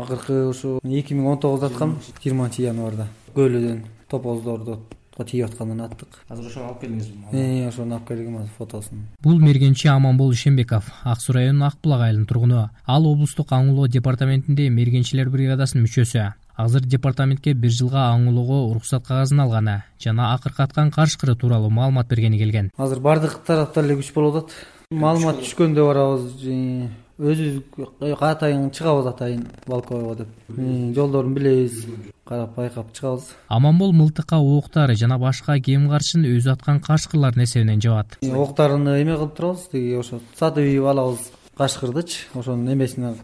акыркы ушу эки миң он тогузда аткам жыйырманчы январда көлөөдөн топоздорду тийип аткандан аттык. Азыр ошону алып келдиңизби э, ошону алып келгем азыр фотосун. Бул мергенчи аманбол ишенбеков ак суу районунун ак булак айылынын тургуну ал облустук аң улоо департаментинде мергенчилер бригадасынын мүчөсү. Азыр департаментке бир жылга аң улоого уруксат кагазын алганы жана акыркы аткан карышкыры тууралуу маалымат бергени келген. Азыр баардык тарапта эле күч болуп атат. Маалымат түшкөндө барабыз өзүбүз атайын чыгабыз атайын балкойго деп. Жолдорун билебиз. Карап байкап чыгабыз. Аманбол мылтыкка октары жана башка кем каршын өзү аткан кашкырлардын эсебинен жабат. Октарын эме кылып турабыз тиги ошо сатып ийип алабыз кашкырдычы ошонун эмесин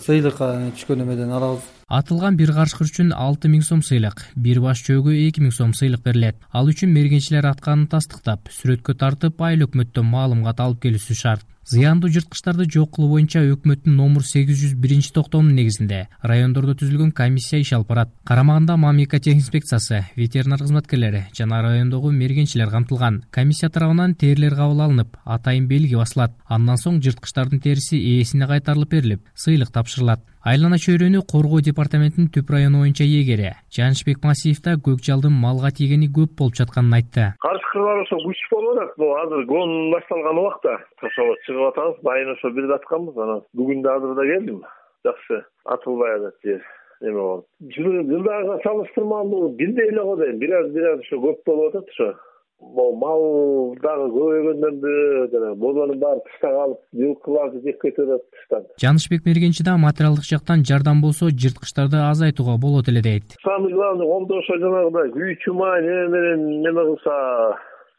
сыйлыкка. түшкөн эмеден алабыз атылган бир кашкыр үчүн алты миң сом сыйлык бир баш чөөгө эки миң сом сыйлык берилет. Ал үчүн мергенчилер атканын тастыктап сүрөткө тартып айыл өкмөттөн маалымат алып келүүсү шарт. Зыяндуу жырткычтарды жок кылуу боюнча өкмөттүн номур сегиз жүз биринчи токтомунун негизинде райондордо түзүлгөн комиссия иш алып барат. Карамагында инспекциясы ветеринар кызматкерлери жана райондогу мергенчилер камтылган. Комиссия тарабынан терилер кабыл алынып атайын белги басылат. Андан соң жырткычтардын териси ээсине кайтарылып берилип сыйлык тапшырылат айлана чөйрөнү коргоо департаментинин түп району боюнча ээлери жанычбек масиев да көк жалдын малга тийгени көп болуп жатканын айтты. Карышкырлар ошо күч болуп атат. Могу азыр гон башталган убакта ошого чыгып атабыз. Байын ошо бир да атканбыз. Анан бүгүн да азыр да келдим. Жакшы атылбай атат жер эме болуп. Жылдагыга салыштырмалуу бирдей эле го дейм бир аз бир аз ошо көп болуп атат ошо мал дагы көбөйгөндөн жана бозонун баары тышта калып жылкыларды жеп кетип атат тыштан. Жанычбек мергенчи да материалдык жактан жардам болсо жырткычтарды азайтууга болот эле дейт. Самый главный колдо ошо жанагыдай күйүүчү май неме менен неме кылса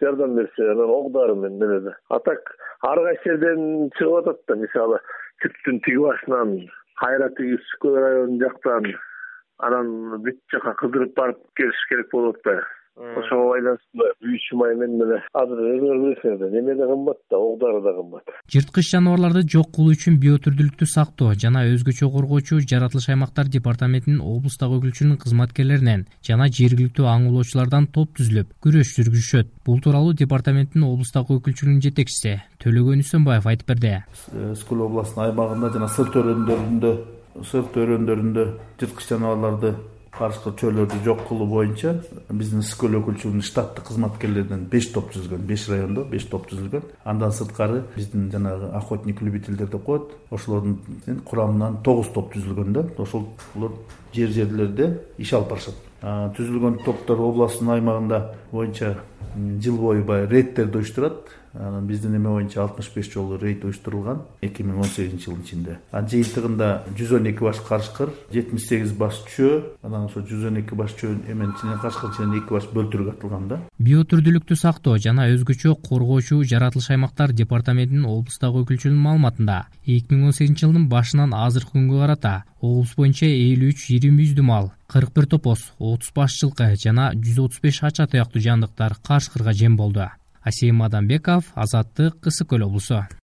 жардам берсе анан ок дары менен эмеде а так ар кайсы жерден чыгып атат да мисалы түптүн тиги башынан кайра тиги ү көл жактан анан бүт жака кыдырып барып келиш керек болуп атпайбы ошого байланыштуу күйүүчү май менен эле азыр өзүңөр билесиңер да неме да кымбат да ок дары да кымбат. Жырткыч жаныбарларды жок кылуу үчүн биотүрдүүлүктү сактоо жана өзгөчө коргоочу жаратылыш аймактар департаментинин облустагы өкүлчүлүгүнүн кызматкерлеринен жана жергиликтүү аң улоочулардан топ түзүлүп күрөш жүргүзүшөт. Бул тууралуу департаменттин облустагы өкүлчүлүгүнүн жетекчиси төлөгөн үсөнбаев айтып берди. Скул областынын аймагында жана сыр төрөндөрүндө сыр төрөндөрүндө жырткыч жаныбарларды карышкыр чөрлөрдү жок кылуу боюнча биздин ысык өкүлчүлүгүнүн штаттык кызматкерлеринен беш топ түзүлгөн беш райондо беш топ түзүлгөн. Андан сырткары биздин жанагы охотник любительдер деп коет. Ошолордун курамынан тогуз топ түзүлгөн да. Ошолор жер жерлерде иш алып барышат. Түзүлгөн топтор областтын аймагында боюнча жыл бою баягы рейдтерди уюштурат. Анан биздин эме боюнча алтымыш беш жолу рейд уюштурулган эки миң он сегизинчи жылдын ичинде. Анан жыйынтыгында жүз он эки баш карышкыр жетимиш сегиз баш чөө анан ошо жүз он эки баш чөө эменин ичинен кашкырдын ичинен эки баш бөлтүрүк атылган да. Биотүрдүүлүктү сактоо жана өзгөчө коргоочу жаратылыш аймактар департаментинин облустагы өкүлчүлүгүнүн маалыматында эки миң он сегизинчи жылдын башынан азыркы күнгө карата облус боюнча элүү үч ири мүйүздүү мал кырк бир топоз отуз баш жылкы жана жүз отуз беш ача туяктуу жандыктар кашкырга жем болду. Асем адамбеков азаттык ысык көл облусу